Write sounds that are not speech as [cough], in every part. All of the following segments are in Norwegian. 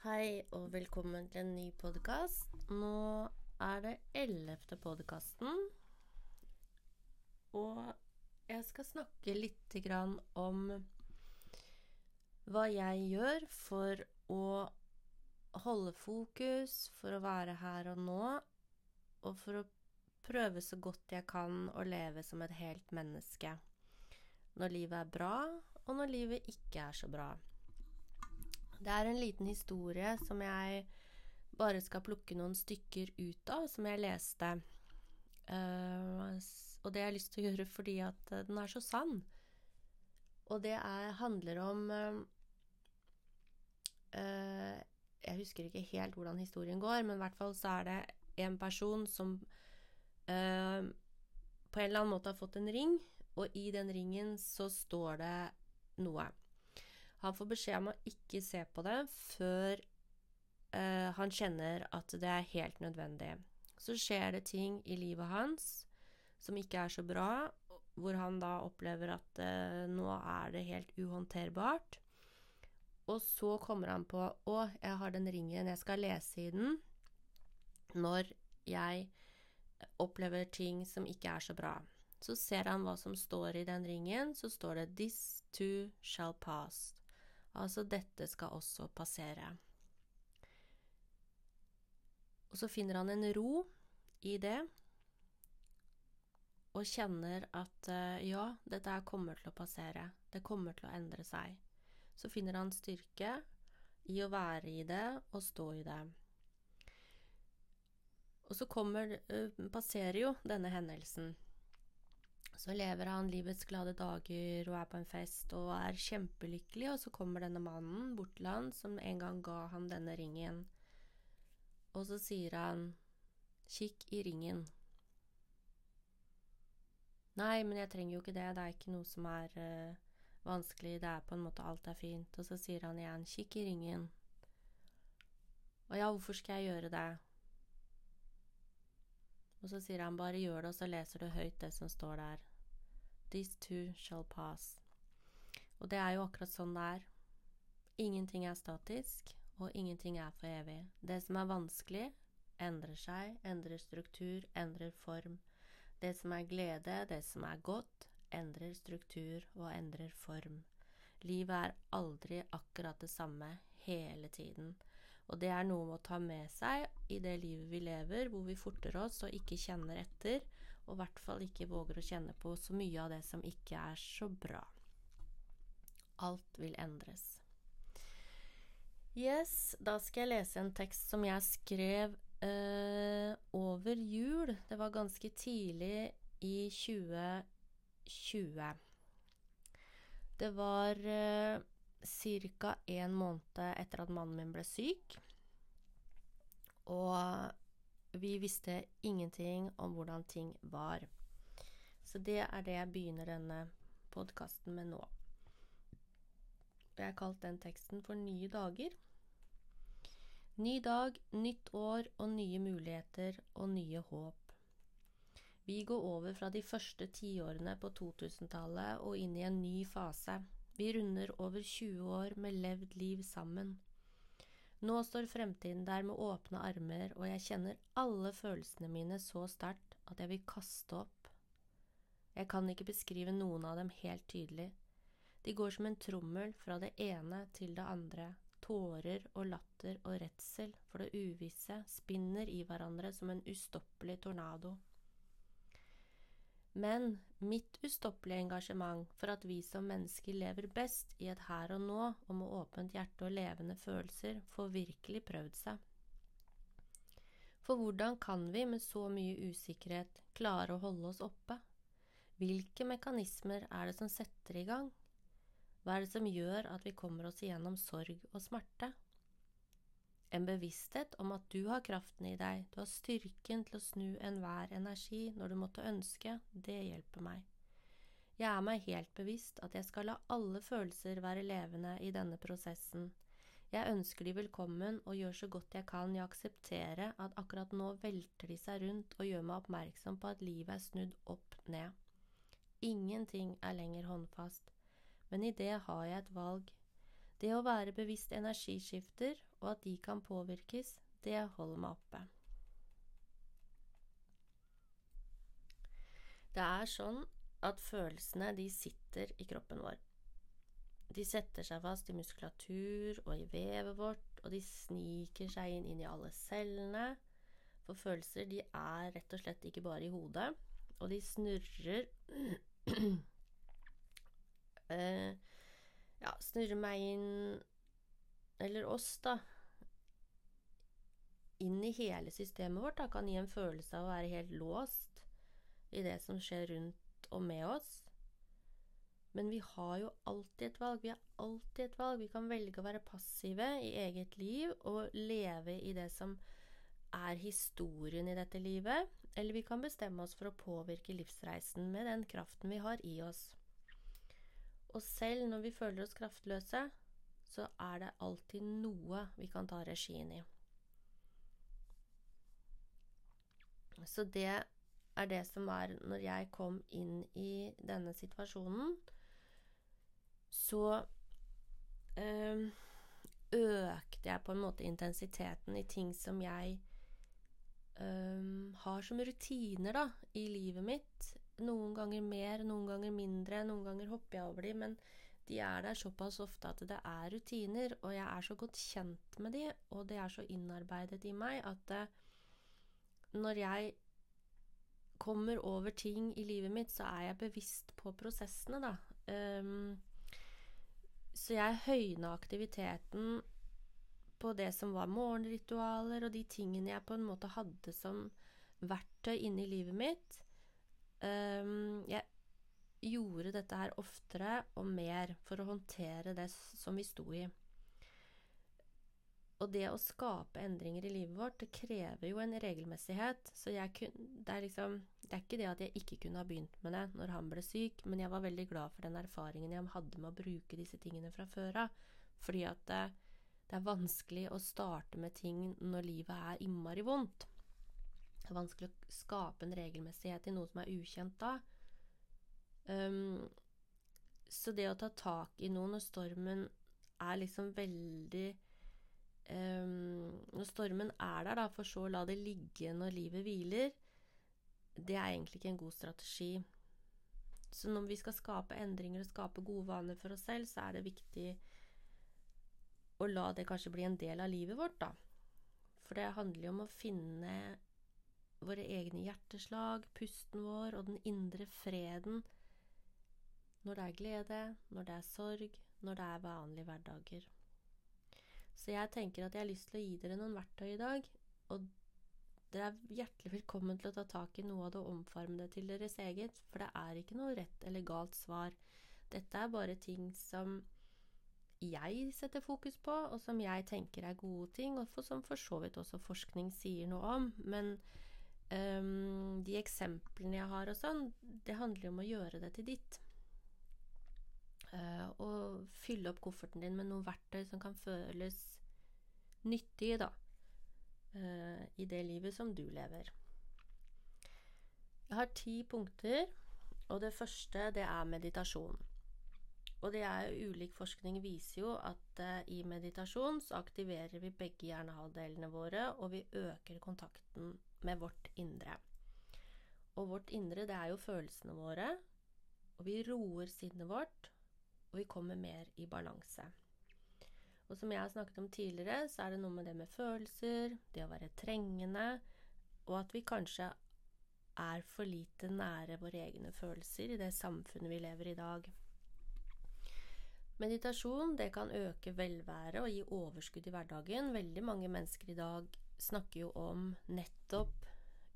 Hei og velkommen til en ny podkast. Nå er det ellevte podkasten. Og jeg skal snakke litt om hva jeg gjør for å holde fokus, for å være her og nå, og for å prøve så godt jeg kan å leve som et helt menneske. Når livet er bra, og når livet ikke er så bra. Det er en liten historie som jeg bare skal plukke noen stykker ut av, som jeg leste. Uh, og det har jeg lyst til å gjøre fordi at uh, den er så sann. Og det er, handler om uh, Jeg husker ikke helt hvordan historien går, men i hvert fall så er det en person som på en eller annen måte har fått en ring, og i den ringen så står det noe. Han får beskjed om å ikke se på det før uh, han kjenner at det er helt nødvendig. Så skjer det ting i livet hans som ikke er så bra, hvor han da opplever at uh, nå er det helt uhåndterbart. Og så kommer han på Å, jeg har den ringen, jeg skal lese i den når jeg opplever ting som ikke er så bra. Så ser han hva som står i den ringen. Så står det 'This too shall pass'. Altså, dette skal også passere. Og så finner han en ro i det, og kjenner at eh, ja, dette her kommer til å passere. Det kommer til å endre seg. Så finner han styrke i å være i det og stå i det. Og så kommer, eh, passerer jo denne hendelsen. Så lever han livets glade dager og er på en fest og er kjempelykkelig, og så kommer denne mannen bort til han som en gang ga ham denne ringen. Og så sier han, kikk i ringen. Nei, men jeg trenger jo ikke det, det er ikke noe som er uh, vanskelig, det er på en måte alt er fint. Og så sier han igjen, kikk i ringen. Og ja, hvorfor skal jeg gjøre det? Og så sier han bare gjør det, og så leser du høyt det som står der. These two shall pass. Og det er jo akkurat sånn det er. Ingenting er statisk, og ingenting er for evig. Det som er vanskelig, endrer seg, endrer struktur, endrer form. Det som er glede, det som er godt, endrer struktur og endrer form. Livet er aldri akkurat det samme hele tiden. Og det er noe med å ta med seg i det livet vi lever, hvor vi forter oss og ikke kjenner etter, og i hvert fall ikke våger å kjenne på så mye av det som ikke er så bra. Alt vil endres. Yes, da skal jeg lese en tekst som jeg skrev eh, over jul. Det var ganske tidlig i 2020. Det var eh, ca. en måned etter at mannen min ble syk. Og vi visste ingenting om hvordan ting var. Så det er det jeg begynner denne podkasten med nå. Jeg har kalt den teksten for Nye dager. Ny dag, nytt år og nye muligheter og nye håp. Vi går over fra de første tiårene på 2000-tallet og inn i en ny fase. Vi runder over 20 år med levd liv sammen. Nå står fremtiden der med åpne armer, og jeg kjenner alle følelsene mine så sterkt at jeg vil kaste opp. Jeg kan ikke beskrive noen av dem helt tydelig. De går som en trommel fra det ene til det andre. Tårer og latter og redsel for det uvisse spinner i hverandre som en ustoppelig tornado. Men mitt ustoppelige engasjement for at vi som mennesker lever best i et her og nå og med åpent hjerte og levende følelser, får virkelig prøvd seg. For hvordan kan vi med så mye usikkerhet klare å holde oss oppe? Hvilke mekanismer er det som setter i gang? Hva er det som gjør at vi kommer oss igjennom sorg og smerte? En bevissthet om at du har kraften i deg, du har styrken til å snu enhver energi når du måtte ønske, det hjelper meg. Jeg er meg helt bevisst at jeg skal la alle følelser være levende i denne prosessen. Jeg ønsker de velkommen og gjør så godt jeg kan i å akseptere at akkurat nå velter de seg rundt og gjør meg oppmerksom på at livet er snudd opp ned. Ingenting er lenger håndfast, men i det har jeg et valg. Det å være bevisst energiskifter og at de kan påvirkes, det holder meg oppe. Det er sånn at følelsene, de sitter i kroppen vår. De setter seg fast i muskulatur og i vevet vårt, og de sniker seg inn, inn i alle cellene. For følelser, de er rett og slett ikke bare i hodet, og de snurrer [clears throat] eh, Ja, snurrer meg inn, eller oss, da, inn i hele systemet vårt, da, kan gi en følelse av å være helt låst i det som skjer rundt og med oss. Men vi har jo alltid et valg. Vi har alltid et valg. Vi kan velge å være passive i eget liv og leve i det som er historien i dette livet, eller vi kan bestemme oss for å påvirke livsreisen med den kraften vi har i oss. Og selv når vi føler oss kraftløse, så er det alltid noe vi kan ta regien i. Så det er det som er Når jeg kom inn i denne situasjonen, så øh, økte jeg på en måte intensiteten i ting som jeg øh, har som rutiner da, i livet mitt. Noen ganger mer, noen ganger mindre, noen ganger hopper jeg over de, men de er der såpass ofte at det er rutiner, og jeg er så godt kjent med de, og det er så innarbeidet i meg at det, når jeg kommer over ting i livet mitt, så er jeg bevisst på prosessene, da. Um, så jeg høyna aktiviteten på det som var morgenritualer, og de tingene jeg på en måte hadde som verktøy inni livet mitt. Um, jeg gjorde dette her oftere og mer for å håndtere det som vi sto i. Og det å skape endringer i livet vårt, det krever jo en regelmessighet. Så kun, det, er liksom, det er ikke det at jeg ikke kunne ha begynt med det når han ble syk, men jeg var veldig glad for den erfaringen jeg hadde med å bruke disse tingene fra før av. Fordi at det, det, er vanskelig å starte med ting når livet er innmari vondt. Det er vanskelig å skape en regelmessighet i noe som er ukjent da. Um, så det å ta tak i noe når stormen er liksom veldig um, Når stormen er der, da, for så å la det ligge når livet hviler, det er egentlig ikke en god strategi. Så når vi skal skape endringer og skape gode vaner for oss selv, så er det viktig å la det kanskje bli en del av livet vårt, da. For det handler jo om å finne våre egne hjerteslag, pusten vår og den indre freden når det er glede, når det er sorg, når det er vanlige hverdager. Så jeg tenker at jeg har lyst til å gi dere noen verktøy i dag. Og dere er hjertelig velkommen til å ta tak i noe av det og omforme det til deres eget. For det er ikke noe rett eller galt svar. Dette er bare ting som jeg setter fokus på, og som jeg tenker er gode ting, og som for så vidt også forskning sier noe om. Men um, de eksemplene jeg har og sånn, det handler om å gjøre det til ditt. Uh, og fylle opp kofferten din med noen verktøy som kan føles nyttige, da, uh, i det livet som du lever. Jeg har ti punkter, og det første, det er meditasjon. Og det er ulik forskning viser jo at uh, i meditasjon så aktiverer vi begge hjernehalvdelene våre, og vi øker kontakten med vårt indre. Og vårt indre, det er jo følelsene våre, og vi roer sinnet vårt, og vi kommer mer i balanse. Og som jeg har snakket om tidligere, så er det noe med det med følelser, det å være trengende, og at vi kanskje er for lite nære våre egne følelser i det samfunnet vi lever i i dag. Meditasjon det kan øke velvære og gi overskudd i hverdagen. Veldig mange mennesker i dag snakker jo om nettopp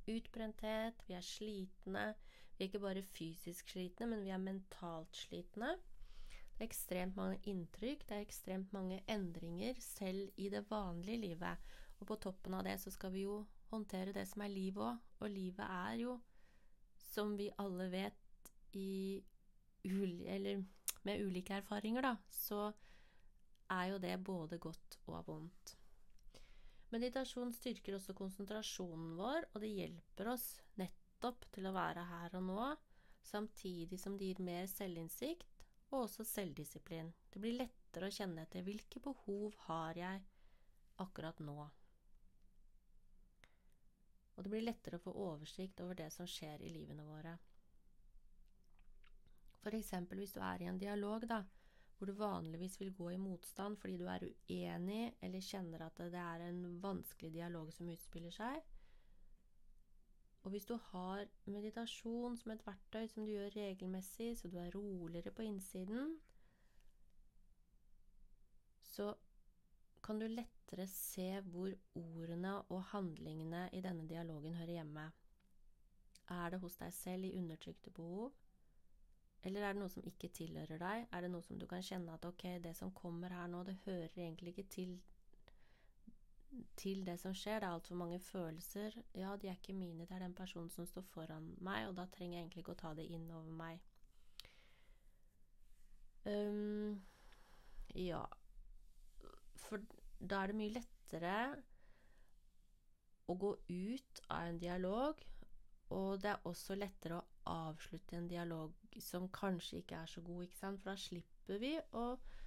utbrenthet, vi er slitne. Vi er ikke bare fysisk slitne, men vi er mentalt slitne. Det er ekstremt mange inntrykk, det er ekstremt mange endringer selv i det vanlige livet. Og på toppen av det så skal vi jo håndtere det som er livet òg. Og livet er jo, som vi alle vet, i eller med ulike erfaringer, da, så er jo det både godt og vondt. Meditasjon styrker også konsentrasjonen vår, og det hjelper oss nettopp til å være her og nå, samtidig som det gir mer selvinnsikt og også selvdisiplin. Det blir lettere å kjenne etter hvilke behov har jeg akkurat nå. Og det blir lettere å få oversikt over det som skjer i livene våre. For eksempel hvis du er i en dialog, da, hvor du vanligvis vil gå i motstand fordi du er uenig eller kjenner at det er en vanskelig dialog som utspiller seg. Og hvis du har meditasjon som et verktøy som du gjør regelmessig, så du er roligere på innsiden, så kan du lettere se hvor ordene og handlingene i denne dialogen hører hjemme. Er det hos deg selv i undertrykte behov? Eller er det noe som ikke tilhører deg? Er det noe som du kan kjenne at ok, det som kommer her nå, det hører egentlig ikke til, til det som skjer, det er altfor mange følelser. Ja, de er ikke mine, det er den personen som står foran meg, og da trenger jeg egentlig ikke å ta det inn over meg. Um, ja for da er det mye lettere å gå ut av en dialog, og det er også lettere å avslutte en dialog som kanskje ikke er så god, ikke sant? For da slipper vi å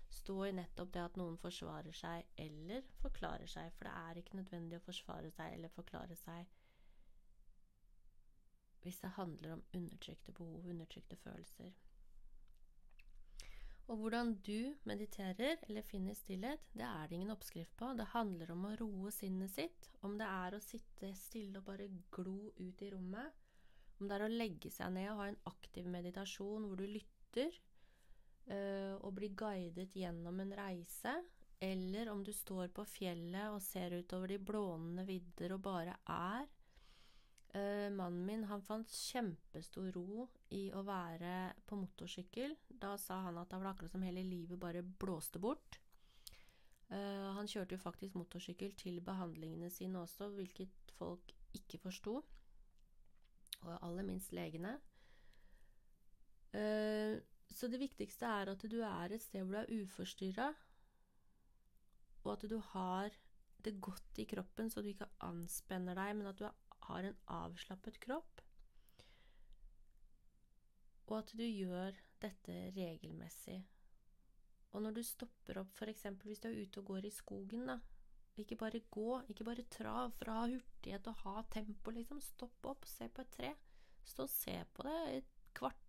stå i nettopp det at noen forsvarer seg eller forklarer seg, for det er ikke nødvendig å forsvare seg eller forklare seg hvis det handler om undertrykte behov, undertrykte følelser. Og hvordan du mediterer eller finner stillhet, det er det ingen oppskrift på. Det handler om å roe sinnet sitt. Om det er å sitte stille og bare glo ut i rommet. Om det er å legge seg ned og ha en aktiv meditasjon hvor du lytter og blir guidet gjennom en reise. Eller om du står på fjellet og ser utover de blånende vidder og bare er. Uh, mannen min han fant kjempestor ro i å være på motorsykkel. Da sa han at det var akkurat som hele livet bare blåste bort. Uh, han kjørte jo faktisk motorsykkel til behandlingene sine også, hvilket folk ikke forsto. Og aller minst legene. Uh, så det viktigste er at du er et sted hvor du er uforstyrra, og at du har det godt i kroppen, så du ikke anspenner deg, men at du har en avslappet kropp, og at du gjør dette regelmessig. Og når du stopper opp, f.eks. hvis du er ute og går i skogen, da, ikke bare gå, ikke bare trav for å ha hurtighet og ha tempo, liksom. Stopp opp, se på et tre. Stå og se på det et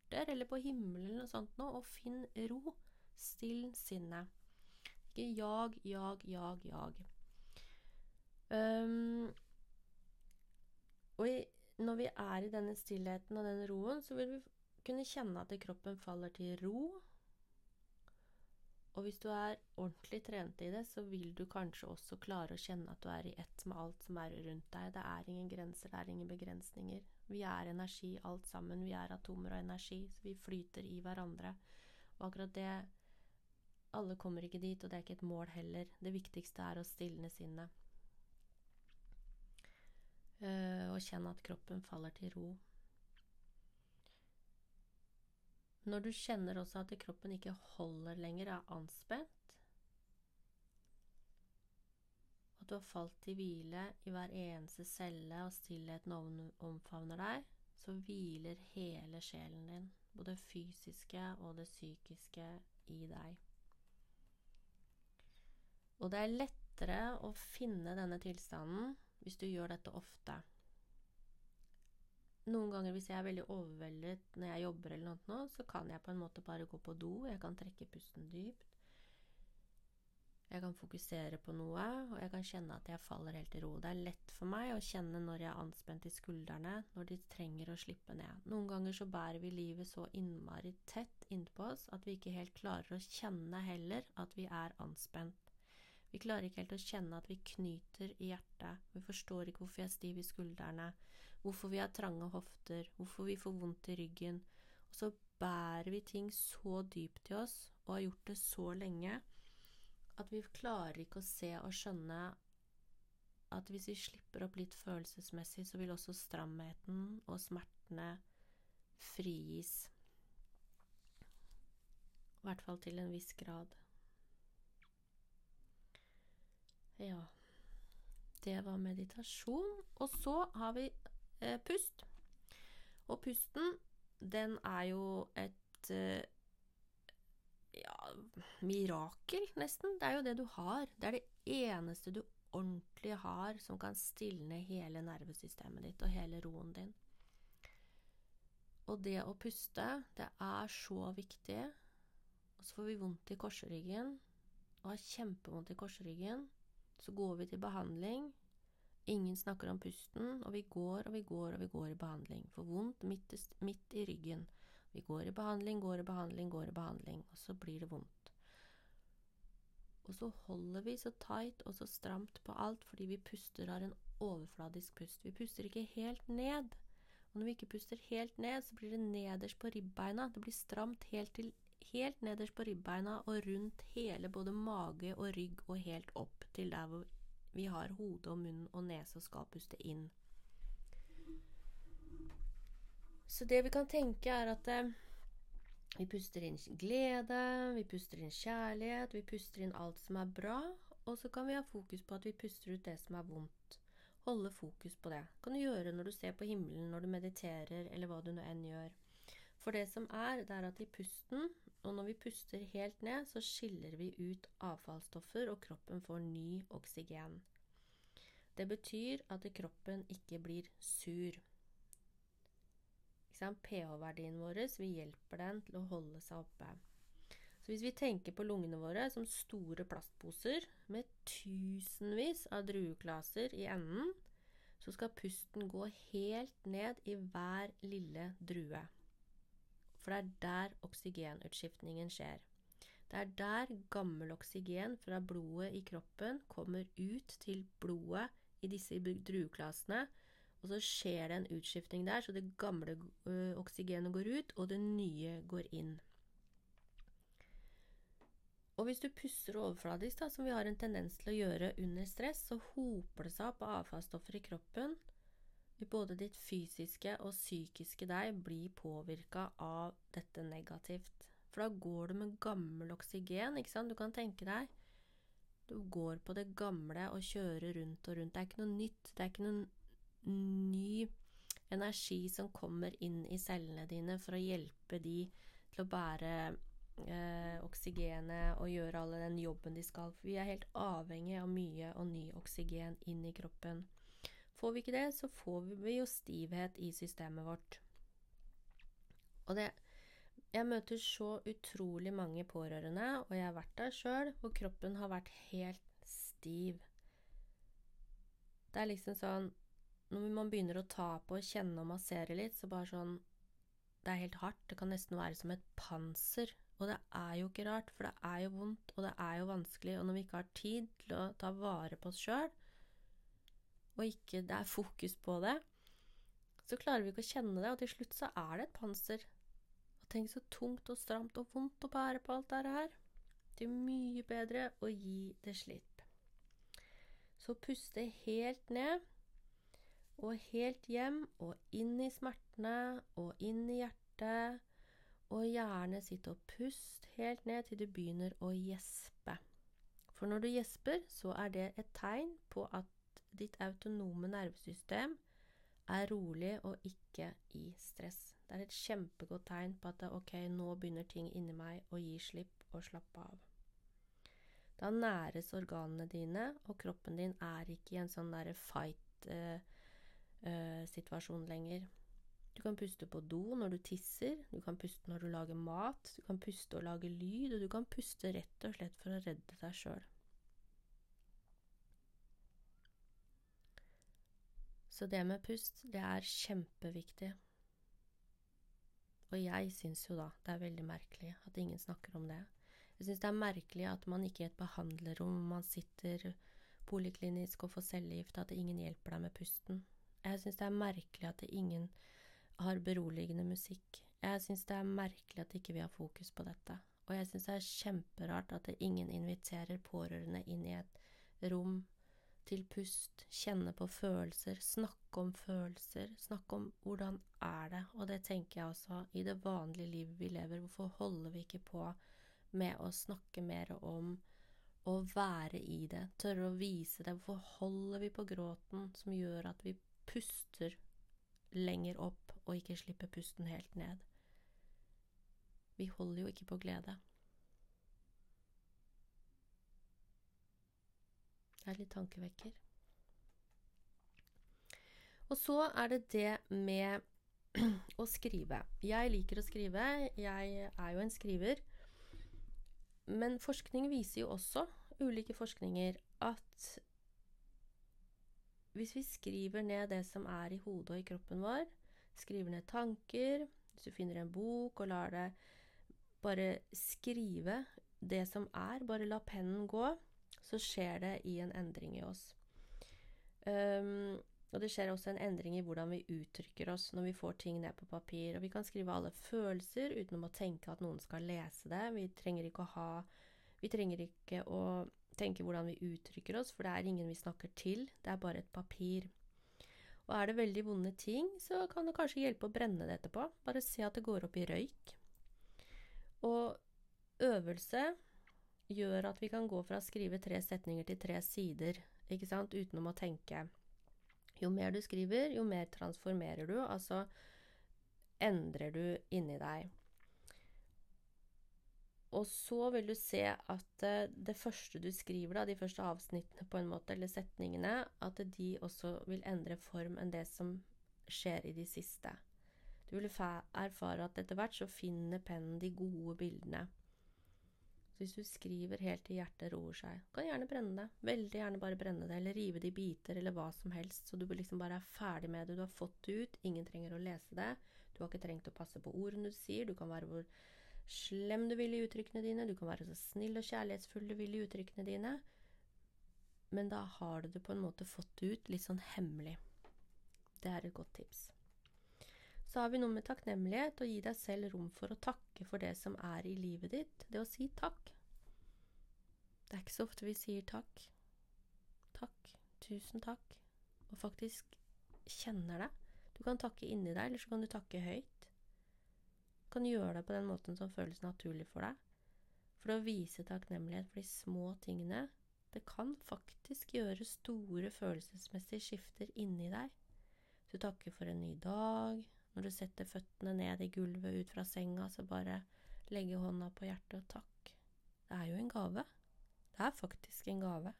kvarter, eller på himmelen noe sånt nå, og finn ro. Still sinnet. Ikke jag, jag, jag, jag. Um, og i, når vi er i denne stillheten og den roen, så vil vi kunne kjenne at kroppen faller til ro. Og hvis du er ordentlig trent i det, så vil du kanskje også klare å kjenne at du er i ett med alt som er rundt deg. Det er ingen grenser, det er ingen begrensninger. Vi er energi alt sammen. Vi er atomer og energi, så vi flyter i hverandre. Og akkurat det Alle kommer ikke dit, og det er ikke et mål heller. Det viktigste er å stilne sinnet. Uh, og kjenne at kroppen faller til ro. Når du kjenner også at kroppen ikke holder lenger, er anspent, at du har falt til hvile i hver eneste celle, og stillheten omfavner deg, så hviler hele sjelen din, både det fysiske og det psykiske, i deg. Og det er lettere å finne denne tilstanden hvis du gjør dette ofte. Noen ganger hvis jeg er veldig overveldet når jeg jobber, eller noe, så kan jeg på en måte bare gå på do. Jeg kan trekke pusten dypt. Jeg kan fokusere på noe, og jeg kan kjenne at jeg faller helt i ro. Det er lett for meg å kjenne når jeg er anspent i skuldrene, når de trenger å slippe ned. Noen ganger så bærer vi livet så innmari tett innpå oss at vi ikke helt klarer å kjenne heller at vi er anspent. Vi klarer ikke helt å kjenne at vi knyter i hjertet. Vi forstår ikke hvorfor vi er stive i skuldrene, hvorfor vi har trange hofter, hvorfor vi får vondt i ryggen. Og så bærer vi ting så dypt i oss, og har gjort det så lenge, at vi klarer ikke å se og skjønne at hvis vi slipper opp litt følelsesmessig, så vil også stramheten og smertene frigis. I hvert fall til en viss grad. Ja. Det var meditasjon. Og så har vi eh, pust. Og pusten, den er jo et eh, ja, mirakel, nesten. Det er jo det du har. Det er det eneste du ordentlig har som kan stilne hele nervesystemet ditt og hele roen din. Og det å puste, det er så viktig. Og så får vi vondt i korsryggen, og har kjempevondt i korsryggen. Så går vi til behandling. Ingen snakker om pusten, og vi går og vi går og vi går i behandling. Får vondt midt, midt i ryggen. Vi går i behandling, går i behandling, går i behandling, og så blir det vondt. Og så holder vi så tight og så stramt på alt fordi vi puster har en overfladisk pust. Vi puster ikke helt ned. Og når vi ikke puster helt ned, så blir det nederst på ribbeina. Det blir stramt helt, til, helt nederst på ribbeina og rundt hele både mage og rygg og helt opp til der hvor vi har hode og munn og nese og skal puste inn. Så det vi kan tenke, er at eh, vi puster inn glede, vi puster inn kjærlighet, vi puster inn alt som er bra, og så kan vi ha fokus på at vi puster ut det som er vondt holde fokus på det. Kan du gjøre når du ser på himmelen, når du mediterer, eller hva du nå enn gjør. For det som er, det er at i pusten, og når vi puster helt ned, så skiller vi ut avfallsstoffer, og kroppen får ny oksygen. Det betyr at kroppen ikke blir sur. pH-verdien vår, vi hjelper den til å holde seg oppe. Så hvis vi tenker på lungene våre som store plastposer med tusenvis av drueklaser i enden, så skal pusten gå helt ned i hver lille drue. For det er der oksygenutskiftningen skjer. Det er der gammel oksygen fra blodet i kroppen kommer ut til blodet i disse drueklasene, og så skjer det en utskiftning der, så det gamle oksygenet går ut, og det nye går inn. Og hvis du pusser overfladisk, da, som vi har en tendens til å gjøre under stress, så hoper det seg opp av avfallsstoffer i kroppen. Både ditt fysiske og psykiske deg blir påvirka av dette negativt. For da går du med gammel oksygen, ikke sant. Du kan tenke deg Du går på det gamle og kjører rundt og rundt. Det er ikke noe nytt. Det er ikke noe ny energi som kommer inn i cellene dine for å hjelpe de til å bære eh, oksygenet og gjøre alle den jobben de skal. For vi er helt avhengig av mye og ny oksygen inn i kroppen. Får vi ikke det, så får vi jo stivhet i systemet vårt. Og det Jeg møter så utrolig mange pårørende, og jeg har vært der sjøl, hvor kroppen har vært helt stiv. Det er liksom sånn Når man begynner å ta på, kjenne og massere litt, så bare sånn Det er helt hardt. Det kan nesten være som et panser og det er jo ikke rart, for det er jo vondt, og det er jo vanskelig, og når vi ikke har tid til å ta vare på oss sjøl, og ikke det er fokus på det, så klarer vi ikke å kjenne det, og til slutt så er det et panser. Og tenk så tungt og stramt og vondt å bære på alt dette her. Det er mye bedre å gi det slipp. Så puste helt ned, og helt hjem, og inn i smertene, og inn i hjertet, og gjerne sitte og pust helt ned til du begynner å gjespe. For når du gjesper, så er det et tegn på at ditt autonome nervesystem er rolig og ikke i stress. Det er et kjempegodt tegn på at ok, nå begynner ting inni meg å gi slipp og slappe av. Da næres organene dine, og kroppen din er ikke i en sånn derre fight-situasjon uh, uh, lenger. Du kan puste på do når du tisser, du kan puste når du lager mat, du kan puste og lage lyd, og du kan puste rett og slett for å redde deg sjøl. Så det med pust, det er kjempeviktig. Og jeg syns jo da det er veldig merkelig at ingen snakker om det. Jeg syns det er merkelig at man ikke i et behandlerrom man sitter poliklinisk og får cellegift, at ingen hjelper deg med pusten. Jeg syns det er merkelig at ingen har beroligende musikk. Jeg syns det er merkelig at ikke vi har fokus på dette. Og jeg syns det er kjemperart at ingen inviterer pårørende inn i et rom til pust, kjenne på følelser, snakke om følelser, snakke om hvordan er det, og det tenker jeg også i det vanlige livet vi lever, hvorfor holder vi ikke på med å snakke mer om å være i det, tørre å vise det, hvorfor holder vi på gråten som gjør at vi puster lenger opp og ikke slipper pusten helt ned. Vi holder jo ikke på glede. Det er litt tankevekker. Og så er det det med [clears throat] å skrive. Jeg liker å skrive. Jeg er jo en skriver. Men forskning viser jo også, ulike forskninger, at hvis vi skriver ned det som er i hodet og i kroppen vår, skriver ned tanker Hvis du finner en bok og lar det bare skrive det som er, bare la pennen gå, så skjer det i en endring i oss. Um, og det skjer også en endring i hvordan vi uttrykker oss når vi får ting ned på papir. Og vi kan skrive alle følelser uten å tenke at noen skal lese det. Vi trenger ikke å ha Vi trenger ikke å tenke hvordan vi uttrykker oss, for det er ingen vi snakker til. Det er bare et papir. Og er det veldig vonde ting, så kan det kanskje hjelpe å brenne det etterpå. Bare se at det går opp i røyk. Og øvelse gjør at vi kan gå fra å skrive tre setninger til tre sider, ikke sant, utenom å tenke. Jo mer du skriver, jo mer transformerer du, altså endrer du inni deg. Og så vil du se at eh, det første du skriver, da, de første avsnittene på en måte, eller setningene, at de også vil endre form enn det som skjer i de siste. Du vil erfare at etter hvert så finner pennen de gode bildene. Så hvis du skriver helt til hjertet roer seg, kan gjerne brenne det. Veldig gjerne bare brenne det, eller rive det i biter, eller hva som helst. Så du liksom bare er ferdig med det. Du har fått det ut. Ingen trenger å lese det. Du har ikke trengt å passe på ordene du sier. Du kan være hvor slem du vil i uttrykkene dine. Du kan være så snill og kjærlighetsfull du vil i uttrykkene dine. Men da har du det på en måte fått ut litt sånn hemmelig. Det er et godt tips. Så har vi noe med takknemlighet, og gi deg selv rom for å takke for det som er i livet ditt. Det å si takk. Det er ikke så ofte vi sier takk. Takk. Tusen takk. Og faktisk kjenner det. Du kan takke inni deg, eller så kan du takke høyt. Kan gjøre det på den måten som føles naturlig for deg. For å vise takknemlighet for de små tingene. Det kan faktisk gjøre store følelsesmessige skifter inni deg. Du takker for en ny dag, når du setter føttene ned i gulvet ut fra senga, så bare legge hånda på hjertet og takk. Det er jo en gave. Det er faktisk en gave.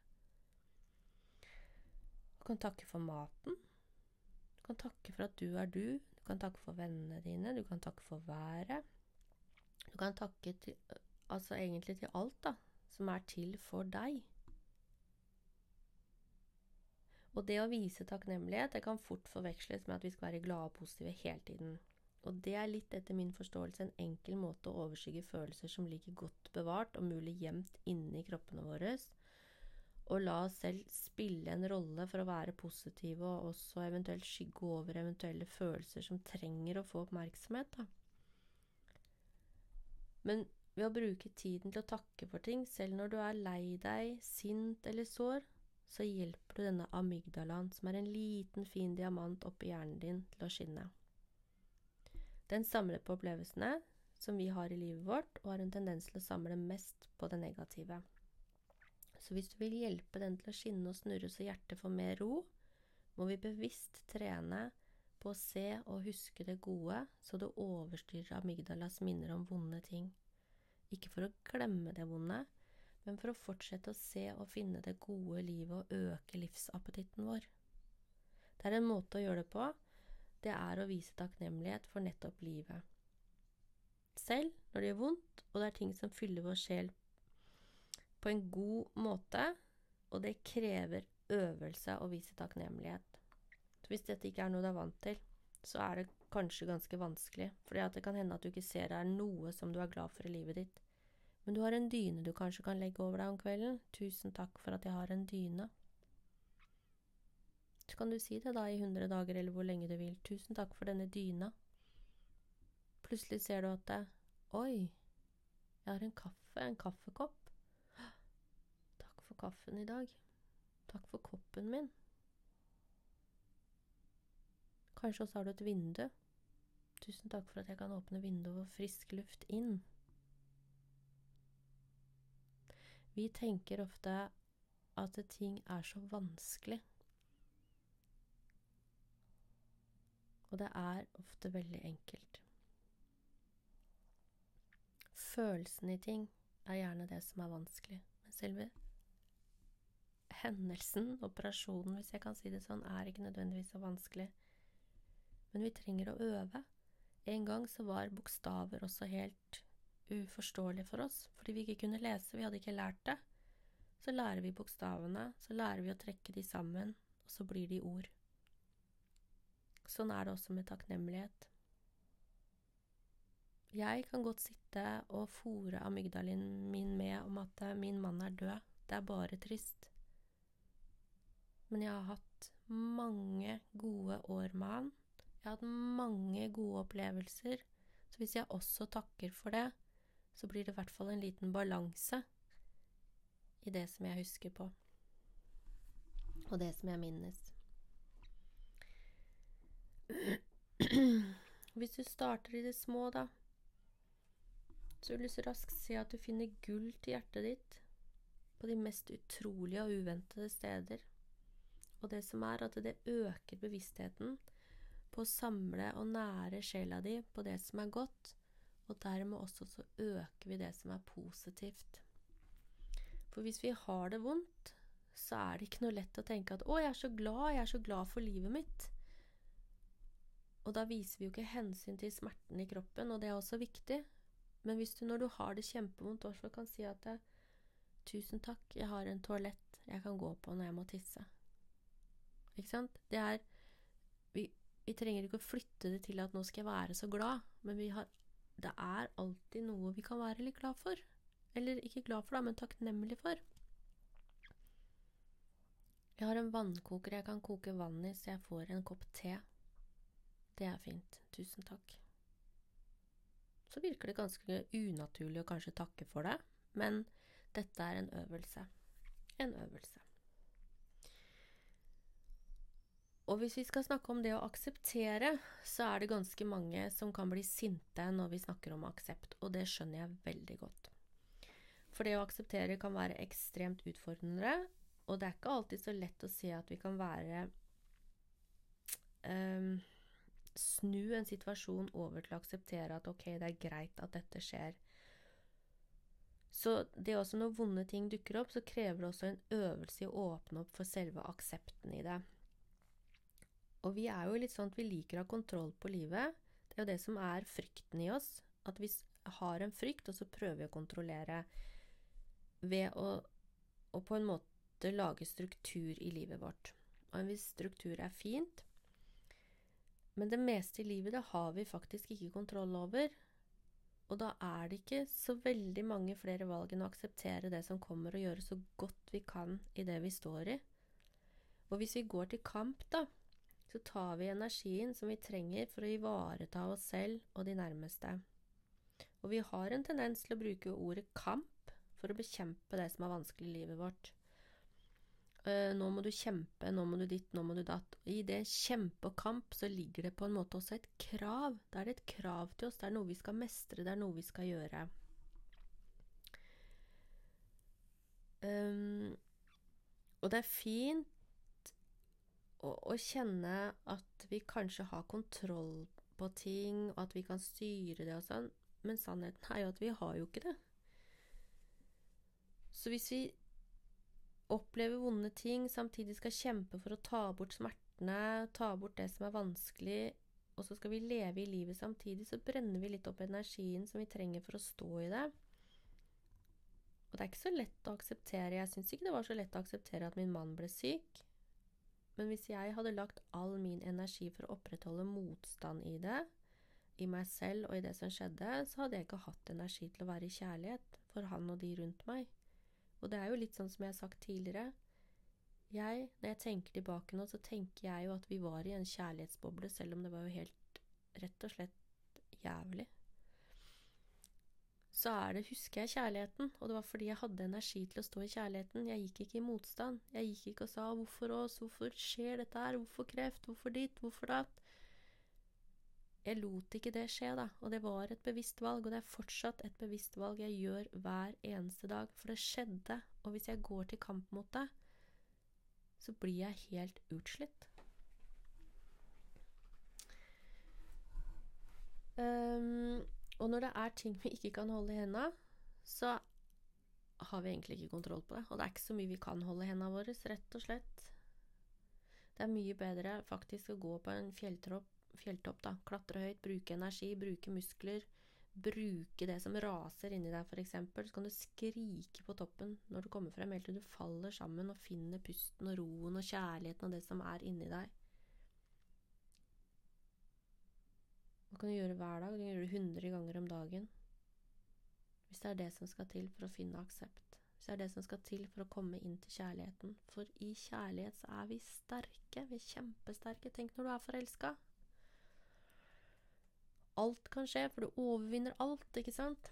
Du kan takke for maten. Du kan takke for at du er du. Kan takke for vennene dine. Du kan takke for været. Du kan takke til, altså egentlig til alt, da, som er til for deg. Og det å vise takknemlighet det kan fort forveksles med at vi skal være glade og positive hele tiden. Og det er litt etter min forståelse en enkel måte å overskygge følelser som ligger godt bevart og mulig gjemt inni kroppene våre, og la oss selv spille en rolle for å være positive og også eventuelt skygge over eventuelle følelser som trenger å få oppmerksomhet. Da. Men ved å bruke tiden til å takke for ting, selv når du er lei deg, sint eller sår, så hjelper du denne amygdalaen, som er en liten, fin diamant oppi hjernen din, til å skinne. Den samler på opplevelsene som vi har i livet vårt, og har en tendens til å samle mest på det negative. Så hvis du vil hjelpe den til å skinne og snurre så hjertet får mer ro, må vi bevisst trene på å se og huske det gode, så det overstyrer amygdalas minner om vonde ting. Ikke for å glemme det vonde, men for å fortsette å se og finne det gode livet og øke livsappetitten vår. Det er en måte å gjøre det på. Det er å vise takknemlighet for nettopp livet. Selv når det gjør vondt, og det er ting som fyller vår sjel på en god måte, og det krever øvelse å vise takknemlighet. Så hvis dette ikke er noe du er vant til, så er det kanskje ganske vanskelig, for det kan hende at du ikke ser det er noe som du er glad for i livet ditt. Men du har en dyne du kanskje kan legge over deg om kvelden. Tusen takk for at jeg har en dyne. Så kan du si det da i hundre dager eller hvor lenge du vil. Tusen takk for denne dyna. Plutselig ser du at det Oi, jeg har en kaffe, en kaffekopp. Kaffen i dag. Takk for koppen min. Kanskje også har du et vindu. Tusen takk for at jeg kan åpne vinduet og frisk luft inn. Vi tenker ofte at ting er så vanskelig. Og det er ofte veldig enkelt. Følelsen i ting er gjerne det som er vanskelig, men selve hendelsen, operasjonen, hvis jeg kan si det sånn, er ikke nødvendigvis så vanskelig. Men vi trenger å øve. En gang så var bokstaver også helt uforståelige for oss, fordi vi ikke kunne lese, vi hadde ikke lært det. Så lærer vi bokstavene, så lærer vi å trekke de sammen, og så blir de ord. Sånn er det også med takknemlighet. Jeg kan godt sitte og fòre amygdalien min med om at min mann er død, det er bare trist. Men jeg har hatt mange gode år med han. Jeg har hatt mange gode opplevelser. Så hvis jeg også takker for det, så blir det i hvert fall en liten balanse i det som jeg husker på, og det som jeg minnes. Hvis du starter i det små, da, så vil du raskt se at du finner gull til hjertet ditt på de mest utrolige og uventede steder. Og det som er at det øker bevisstheten på å samle og nære sjela di på det som er godt, og dermed også så øker vi det som er positivt. For hvis vi har det vondt, så er det ikke noe lett å tenke at 'Å, jeg er så glad, jeg er så glad for livet mitt'. Og da viser vi jo ikke hensyn til smerten i kroppen, og det er også viktig. Men hvis du når du har det kjempevondt, også kan si at 'Tusen takk, jeg har en toalett jeg kan gå på når jeg må tisse'. Ikke sant? Det er vi, vi trenger ikke å flytte det til at 'nå skal jeg være så glad', men har, det er alltid noe vi kan være litt glad for. Eller ikke glad for, da, men takknemlig for. Jeg har en vannkoker jeg kan koke vann i, så jeg får en kopp te. Det er fint. Tusen takk. Så virker det ganske unaturlig å kanskje takke for det, men dette er en øvelse. En øvelse. Og hvis vi skal snakke om det å akseptere, så er det ganske mange som kan bli sinte når vi snakker om aksept, og det skjønner jeg veldig godt. For det å akseptere kan være ekstremt utfordrende, og det er ikke alltid så lett å se at vi kan være um, Snu en situasjon over til å akseptere at ok, det er greit at dette skjer. Så det er også når vonde ting dukker opp, så krever det også en øvelse i å åpne opp for selve aksepten i det. Og vi er jo litt sånn at vi liker å ha kontroll på livet. Det er jo det som er frykten i oss. At vi har en frykt, og så prøver vi å kontrollere ved å, å på en måte lage struktur i livet vårt. Og en viss struktur er fint, men det meste i livet det har vi faktisk ikke kontroll over. Og da er det ikke så veldig mange flere valg enn å akseptere det som kommer, og gjøre så godt vi kan i det vi står i. Og hvis vi går til kamp, da, så tar vi energien som vi trenger for å ivareta oss selv og de nærmeste. Og vi har en tendens til å bruke ordet kamp for å bekjempe det som er vanskelig i livet vårt. Uh, nå må du kjempe, nå må du ditt, nå må du datt. I det kjempe og kamp så ligger det på en måte også et krav. Da er det et krav til oss, det er noe vi skal mestre, det er noe vi skal gjøre. Um, og det er fint å, kjenne at vi kanskje har kontroll på ting, og at vi kan styre det og sånn, men sannheten er jo at vi har jo ikke det. Så hvis vi opplever vonde ting, samtidig skal kjempe for å ta bort smertene, ta bort det som er vanskelig, og så skal vi leve i livet samtidig, så brenner vi litt opp energien som vi trenger for å stå i det. Og det er ikke så lett å akseptere. Jeg syns ikke det var så lett å akseptere at min mann ble syk. Men hvis jeg hadde lagt all min energi for å opprettholde motstand i det, i meg selv og i det som skjedde, så hadde jeg ikke hatt energi til å være i kjærlighet for han og de rundt meg. Og det er jo litt sånn som jeg har sagt tidligere. Jeg, når jeg tenker tilbake nå, så tenker jeg jo at vi var i en kjærlighetsboble, selv om det var jo helt rett og slett jævlig. Så er det, husker jeg kjærligheten, og det var fordi jeg hadde energi til å stå i kjærligheten. Jeg gikk ikke i motstand. Jeg gikk ikke og sa 'hvorfor oss', 'hvorfor skjer dette her', 'hvorfor kreft', 'hvorfor ditt', 'hvorfor datt'? Jeg lot ikke det skje, da, og det var et bevisst valg, og det er fortsatt et bevisst valg jeg gjør hver eneste dag, for det skjedde, og hvis jeg går til kamp mot det, så blir jeg helt utslitt. Um, og når det er ting vi ikke kan holde i henda, så har vi egentlig ikke kontroll på det. Og det er ikke så mye vi kan holde i hendene våre, rett og slett. Det er mye bedre faktisk å gå på en fjelltopp, fjelltopp da. klatre høyt, bruke energi, bruke muskler. Bruke det som raser inni deg, f.eks. Så kan du skrike på toppen når du kommer frem, helt til du faller sammen og finner pusten og roen og kjærligheten og det som er inni deg. Det kan du gjøre hver dag. Du kan gjøre det 100 ganger om dagen. Hvis det er det som skal til for å finne aksept. Hvis det er det som skal til for å komme inn til kjærligheten. For i kjærlighet så er vi sterke. Vi er kjempesterke. Tenk når du er forelska. Alt kan skje, for du overvinner alt, ikke sant?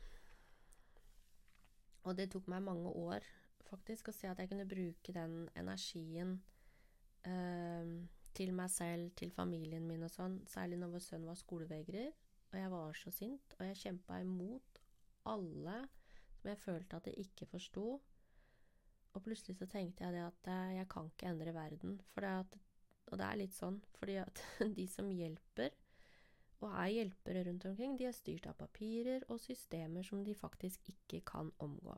Og det tok meg mange år faktisk å se at jeg kunne bruke den energien eh, til meg selv, til familien min og sånn, særlig når vår sønn var skolevegrer, og jeg var så sint, og jeg kjempa imot alle som jeg følte at jeg ikke forsto. Og plutselig så tenkte jeg det at eh, jeg kan ikke endre verden. Det at, og det er litt sånn, fordi at [laughs] de som hjelper, og er hjelpere rundt omkring, de er styrt av papirer og systemer som de faktisk ikke kan omgå.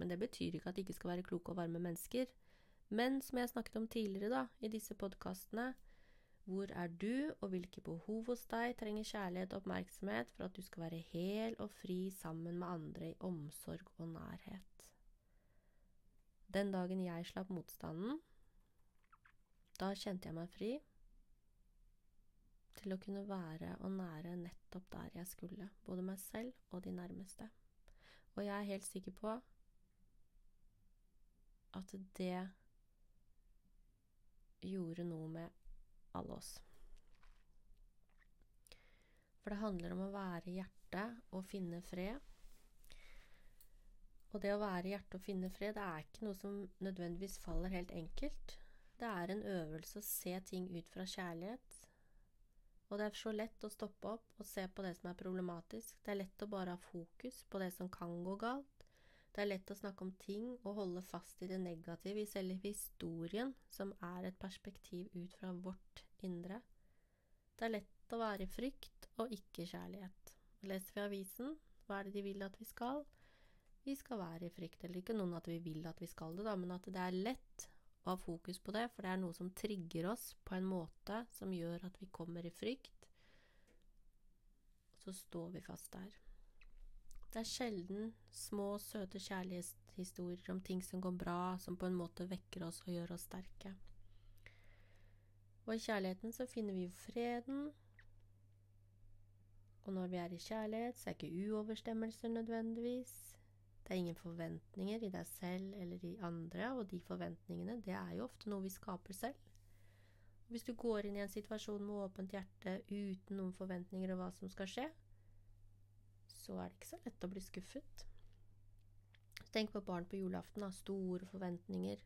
Men det betyr ikke at de ikke skal være kloke og varme mennesker. Men som jeg snakket om tidligere da, i disse podkastene, hvor er du, og hvilke behov hos deg trenger kjærlighet og oppmerksomhet for at du skal være hel og fri sammen med andre i omsorg og nærhet? Den dagen jeg slapp motstanden, da kjente jeg meg fri til å kunne være og nære nettopp der jeg skulle, både meg selv og de nærmeste. Og jeg er helt sikker på at det gjorde noe med alle oss. For det handler om å være hjertet og finne fred. Og det å være hjertet og finne fred, det er ikke noe som nødvendigvis faller helt enkelt. Det er en øvelse å se ting ut fra kjærlighet. Og det er så lett å stoppe opp og se på det som er problematisk. Det er lett å bare ha fokus på det som kan gå galt. Det er lett å snakke om ting og holde fast i det negative i selve historien, som er et perspektiv ut fra vårt indre. Det er lett å være i frykt og ikke kjærlighet. Leser vi avisen, hva er det de vil at vi skal? Vi skal være i frykt. Eller ikke noen at vi vil at vi skal det, da, men at det er lett å ha fokus på det, for det er noe som trigger oss på en måte som gjør at vi kommer i frykt. Så står vi fast der. Det er sjelden små, søte kjærlighetshistorier om ting som går bra, som på en måte vekker oss og gjør oss sterke. Og i kjærligheten så finner vi jo freden. Og når vi er i kjærlighet, så er ikke uoverstemmelser nødvendigvis. Det er ingen forventninger i deg selv eller i andre, og de forventningene, det er jo ofte noe vi skaper selv. Hvis du går inn i en situasjon med åpent hjerte uten noen forventninger om hva som skal skje, så er det ikke så lett å bli skuffet. Tenk på barn på julaften, har store forventninger.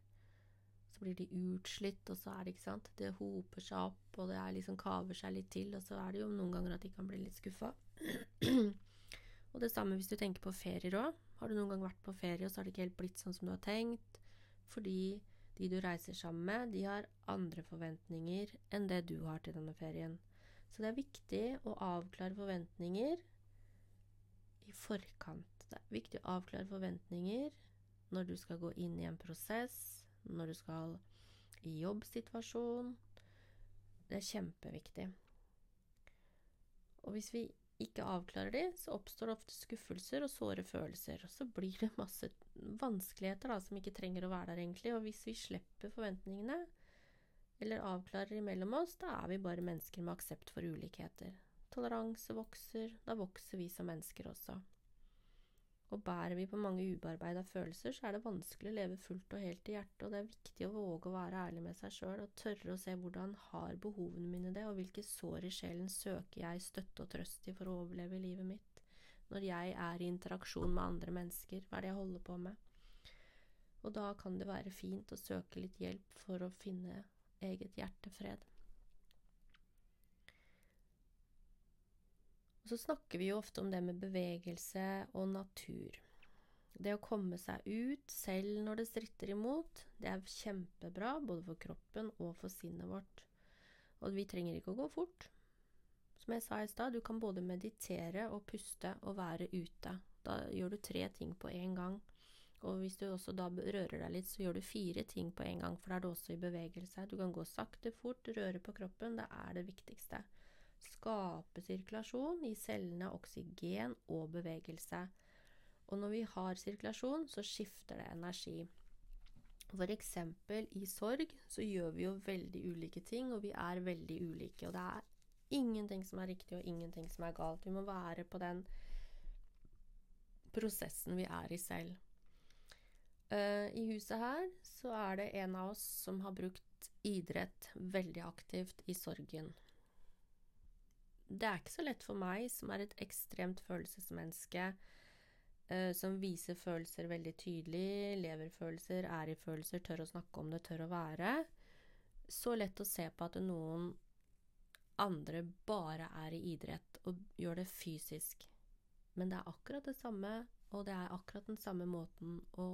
Så blir de utslitt, og så er det ikke sant Det hoper seg opp, og det liksom kaver seg litt til, og så er det jo noen ganger at de kan bli litt skuffa. [clears throat] og det samme hvis du tenker på ferier òg. Har du noen gang vært på ferie, og så har det ikke helt blitt sånn som du har tenkt? Fordi de du reiser sammen med, de har andre forventninger enn det du har til denne ferien. Så det er viktig å avklare forventninger i forkant. Det er viktig å avklare forventninger når du skal gå inn i en prosess, når du skal i jobbsituasjon. Det er kjempeviktig. Og hvis vi ikke avklarer de, så oppstår det ofte skuffelser og såre følelser. Og så blir det masse vanskeligheter da, som ikke trenger å være der, egentlig. Og hvis vi slipper forventningene, eller avklarer imellom oss, da er vi bare mennesker med aksept for ulikheter. Toleranse vokser, da vokser vi som mennesker også. Og bærer vi på mange ubearbeida følelser, så er det vanskelig å leve fullt og helt i hjertet, og det er viktig å våge å være ærlig med seg sjøl og tørre å se hvordan har behovene mine det, og hvilke sår i sjelen søker jeg støtte og trøst i for å overleve livet mitt, når jeg er i interaksjon med andre mennesker, hva er det jeg holder på med? Og da kan det være fint å søke litt hjelp for å finne eget hjertefred. Og så snakker vi jo ofte om det med bevegelse og natur. Det å komme seg ut selv når det stritter imot, det er kjempebra både for kroppen og for sinnet vårt. Og vi trenger ikke å gå fort. Som jeg sa i stad, du kan både meditere og puste og være ute. Da gjør du tre ting på én gang. Og hvis du også da rører deg litt, så gjør du fire ting på en gang, for da er du også i bevegelse. Du kan gå sakte, fort, røre på kroppen. Det er det viktigste. Skape sirkulasjon, gi cellene oksygen og bevegelse. Og når vi har sirkulasjon, så skifter det energi. For eksempel i sorg så gjør vi jo veldig ulike ting, og vi er veldig ulike. Og det er ingenting som er riktig, og ingenting som er galt. Vi må være på den prosessen vi er i selv. Uh, I huset her så er det en av oss som har brukt idrett veldig aktivt i sorgen. Det er ikke så lett for meg, som er et ekstremt følelsesmenneske, uh, som viser følelser veldig tydelig, lever følelser, er i følelser, tør å snakke om det, tør å være. Så lett å se på at noen andre bare er i idrett og gjør det fysisk. Men det er akkurat det samme, og det er akkurat den samme måten å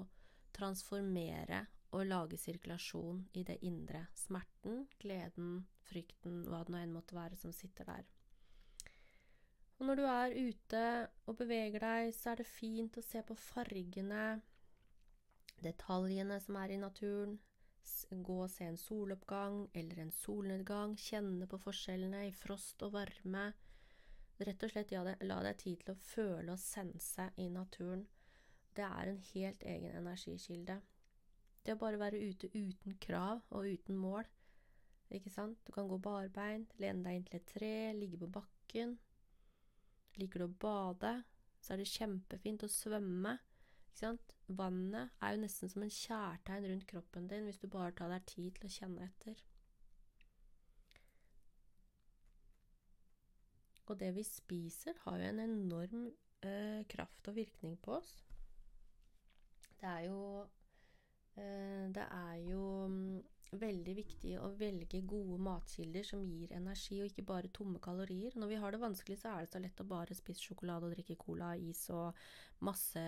transformere og lage sirkulasjon i det indre. Smerten, gleden, frykten, hva det nå enn måtte være som sitter der. Og når du er ute og beveger deg, så er det fint å se på fargene, detaljene som er i naturen. Gå og se en soloppgang eller en solnedgang. Kjenne på forskjellene i frost og varme. Rett og slett ja, la deg tid til å føle og sense i naturen det er en helt egen energikilde. Det å bare være ute uten krav og uten mål. Ikke sant? Du kan gå barbeint, lene deg inntil et tre, ligge på bakken. Liker du å bade, så er det kjempefint å svømme. Ikke sant? Vannet er jo nesten som en kjærtegn rundt kroppen din hvis du bare tar deg tid til å kjenne etter. Og det vi spiser, har jo en enorm eh, kraft og virkning på oss. Det er jo eh, Det er jo mm, veldig viktig å velge gode matkilder som gir energi, og ikke bare tomme kalorier. Når vi har det vanskelig, så er det så lett å bare spise sjokolade og drikke cola, is og masse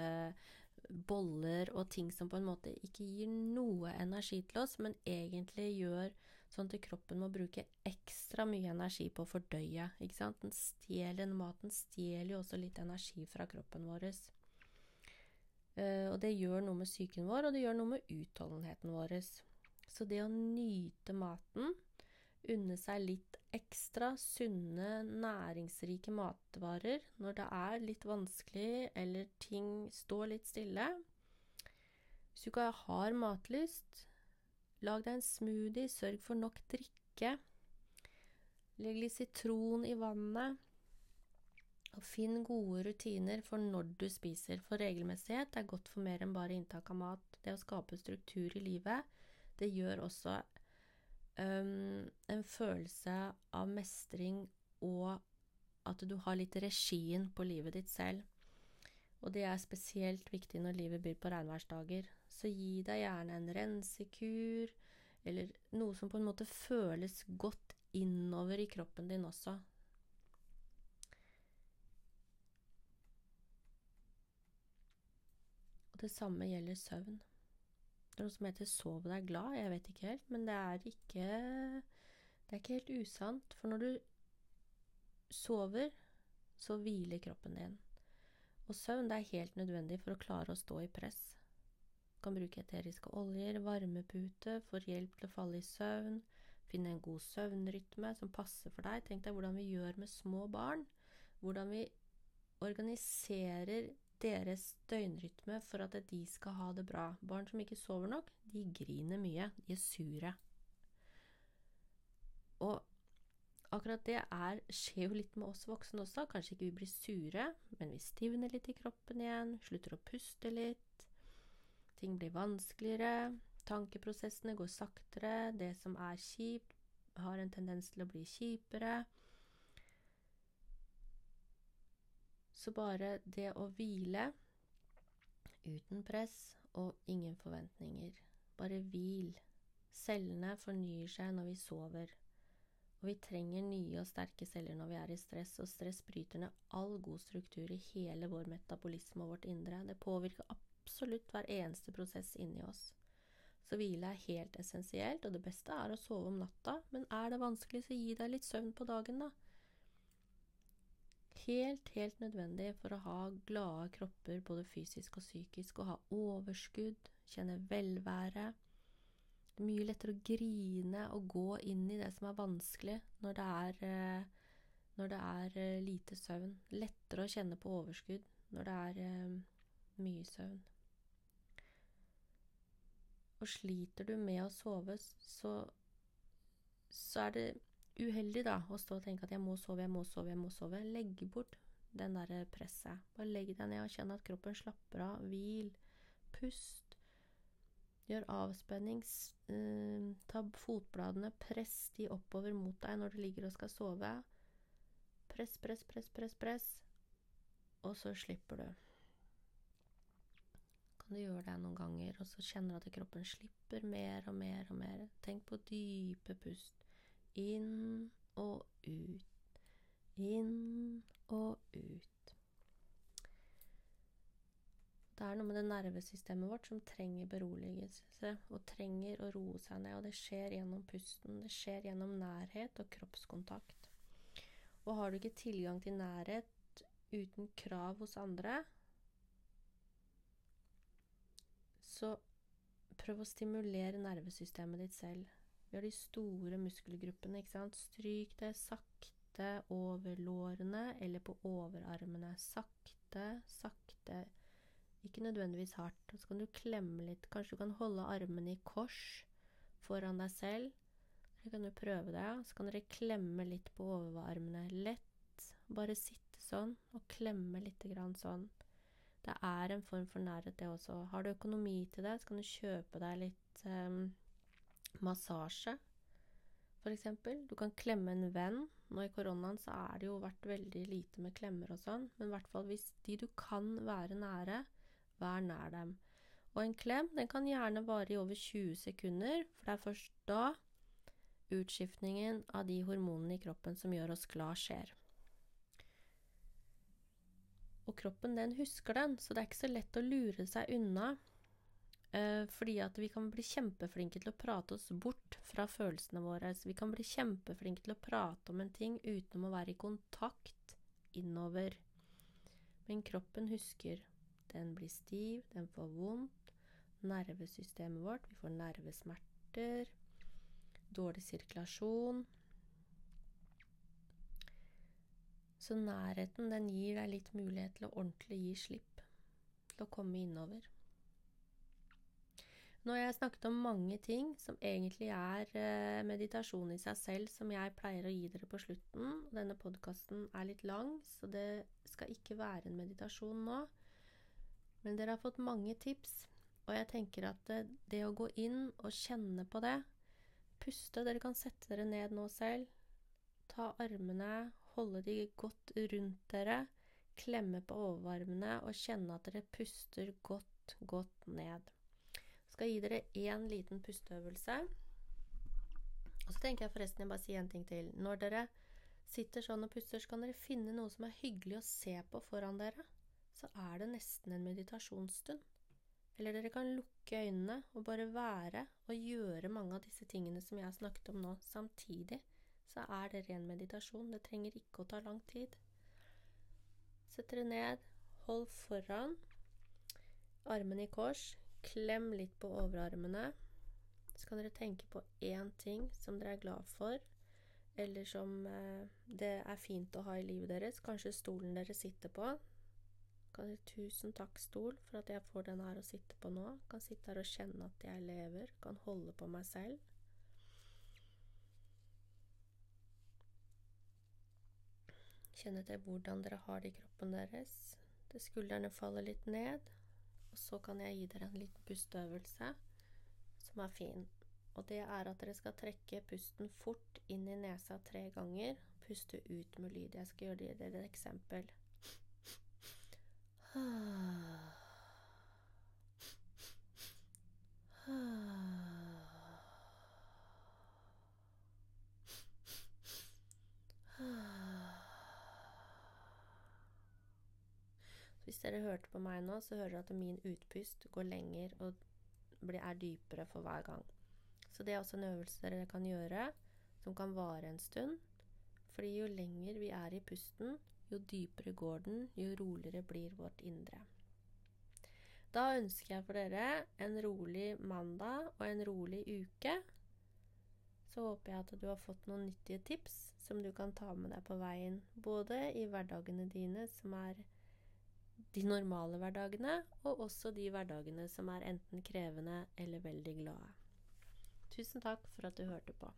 boller og ting som på en måte ikke gir noe energi til oss, men egentlig gjør sånn at kroppen må bruke ekstra mye energi på å fordøye. ikke sant? Den stjeler, maten stjeler jo også litt energi fra kroppen vår. Uh, og det gjør noe med psyken vår, og det gjør noe med utholdenheten vår. Så det å nyte maten, unne seg litt ekstra sunne, næringsrike matvarer når det er litt vanskelig eller ting står litt stille Hvis du ikke har matlyst, lag deg en smoothie, sørg for nok drikke. Legg litt sitron i vannet. Og finn gode rutiner for når du spiser, for regelmessighet er godt for mer enn bare inntak av mat. Det å skape struktur i livet, det gjør også um, en følelse av mestring og at du har litt regien på livet ditt selv. Og det er spesielt viktig når livet byr på regnværsdager. Så gi deg gjerne en rensekur, eller noe som på en måte føles godt innover i kroppen din også, Og Det samme gjelder søvn. Det er noe som heter 'sov deg glad'. Jeg vet ikke helt, men det er ikke Det er ikke helt usant. For når du sover, så hviler kroppen din. Og søvn det er helt nødvendig for å klare å stå i press. Du kan bruke eteriske oljer, varmepute, får hjelp til å falle i søvn. Finne en god søvnrytme som passer for deg. Tenk deg hvordan vi gjør med små barn. Hvordan vi organiserer deres døgnrytme for at de skal ha det bra. Barn som ikke sover nok, de griner mye. De er sure. Og akkurat det er, skjer jo litt med oss voksne også. Kanskje ikke vi blir sure, men vi stivner litt i kroppen igjen, slutter å puste litt. Ting blir vanskeligere. Tankeprosessene går saktere. Det som er kjipt, har en tendens til å bli kjipere. Så bare det å hvile uten press og ingen forventninger. Bare hvil. Cellene fornyer seg når vi sover. Og vi trenger nye og sterke celler når vi er i stress, og stress bryter ned all god struktur i hele vår metabolisme og vårt indre. Det påvirker absolutt hver eneste prosess inni oss. Så hvile er helt essensielt, og det beste er å sove om natta, men er det vanskelig, så gi deg litt søvn på dagen, da. Helt, helt nødvendig for å ha glade kropper både fysisk og psykisk. Å ha overskudd, kjenne velvære. Det er mye lettere å grine og gå inn i det som er vanskelig, når det er, eh, når det er eh, lite søvn. Lettere å kjenne på overskudd når det er eh, mye søvn. Og sliter du med å sove, så, så er det uheldig da å stå og tenke at jeg må sove, jeg må sove, jeg må sove. Legg bort den derre presset. Bare legg deg ned og kjenn at kroppen slapper av. Hvil. Pust. Gjør avspenning. Uh, ta fotbladene, press de oppover mot deg når du ligger og skal sove. Press, press, press, press, press. Og så slipper du. Kan du gjøre det noen ganger, og så kjenner du at kroppen slipper mer og mer og mer. Tenk på dype pust. Inn og ut. Inn og ut. Det er noe med det nervesystemet vårt som trenger beroligelse og trenger å roe seg ned. Og det skjer gjennom pusten. Det skjer gjennom nærhet og kroppskontakt. Og har du ikke tilgang til nærhet uten krav hos andre, så prøv å stimulere nervesystemet ditt selv. Vi har de store muskelgruppene, ikke sant. Stryk det sakte over lårene eller på overarmene. Sakte, sakte. Ikke nødvendigvis hardt. Så kan du klemme litt. Kanskje du kan holde armene i kors foran deg selv. Så kan du prøve det. Så kan dere klemme litt på overarmene. Lett. Bare sitte sånn og klemme litt grann sånn. Det er en form for nærhet, det også. Har du økonomi til det, så kan du kjøpe deg litt um, massasje, f.eks. Du kan klemme en venn. Nå i koronaen så er det jo vært veldig lite med klemmer og sånn, men i hvert fall hvis de du kan være nære, vær nær dem. Og en klem den kan gjerne vare i over 20 sekunder, for det er først da utskiftningen av de hormonene i kroppen som gjør oss glad, skjer. Og kroppen den husker den, så det er ikke så lett å lure seg unna fordi at vi kan bli kjempeflinke til å prate oss bort fra følelsene våre. Vi kan bli kjempeflinke til å prate om en ting uten å være i kontakt innover. Men kroppen husker. Den blir stiv, den får vondt. Nervesystemet vårt, vi får nervesmerter. Dårlig sirkulasjon. Så nærheten, den gir deg litt mulighet til å ordentlig gi slipp. Til å komme innover. Nå har jeg snakket om mange ting som egentlig er eh, meditasjon i seg selv, som jeg pleier å gi dere på slutten. Denne podkasten er litt lang, så det skal ikke være en meditasjon nå. Men dere har fått mange tips, og jeg tenker at det, det å gå inn og kjenne på det Puste. Dere kan sette dere ned nå selv. Ta armene, holde de godt rundt dere. Klemme på overarmene og kjenne at dere puster godt, godt ned skal gi dere én liten pusteøvelse. Og så tenker jeg forresten jeg bare sier en ting til. Når dere sitter sånn og puster, så kan dere finne noe som er hyggelig å se på foran dere. Så er det nesten en meditasjonsstund. Eller dere kan lukke øynene og bare være og gjøre mange av disse tingene som jeg har snakket om nå, samtidig. Så er det ren meditasjon. Det trenger ikke å ta lang tid. Sett dere ned, hold foran, armene i kors, Klem litt på overarmene. Så kan dere tenke på én ting som dere er glad for, eller som eh, det er fint å ha i livet deres. Kanskje stolen dere sitter på. Kan dere Tusen takk, stol, for at jeg får den her å sitte på nå. Kan sitte her og kjenne at jeg lever. Kan holde på meg selv. Kjenne til hvordan dere har det i kroppen deres. Det skuldrene faller litt ned. Og så kan jeg gi dere en liten pusteøvelse som er fin. Og det er at dere skal trekke pusten fort inn i nesa tre ganger. Puste ut med lyd. Jeg skal gjøre dere et eksempel. Hvis dere hørte på meg nå, så hører dere at min utpust går lenger og er dypere for hver gang. Så det er også en øvelse dere kan gjøre, som kan vare en stund. Fordi jo lenger vi er i pusten, jo dypere går den, jo roligere blir vårt indre. Da ønsker jeg for dere en rolig mandag og en rolig uke. Så håper jeg at du har fått noen nyttige tips som du kan ta med deg på veien, både i hverdagene dine, som er de normale hverdagene, og også de hverdagene som er enten krevende eller veldig glade. Tusen takk for at du hørte på.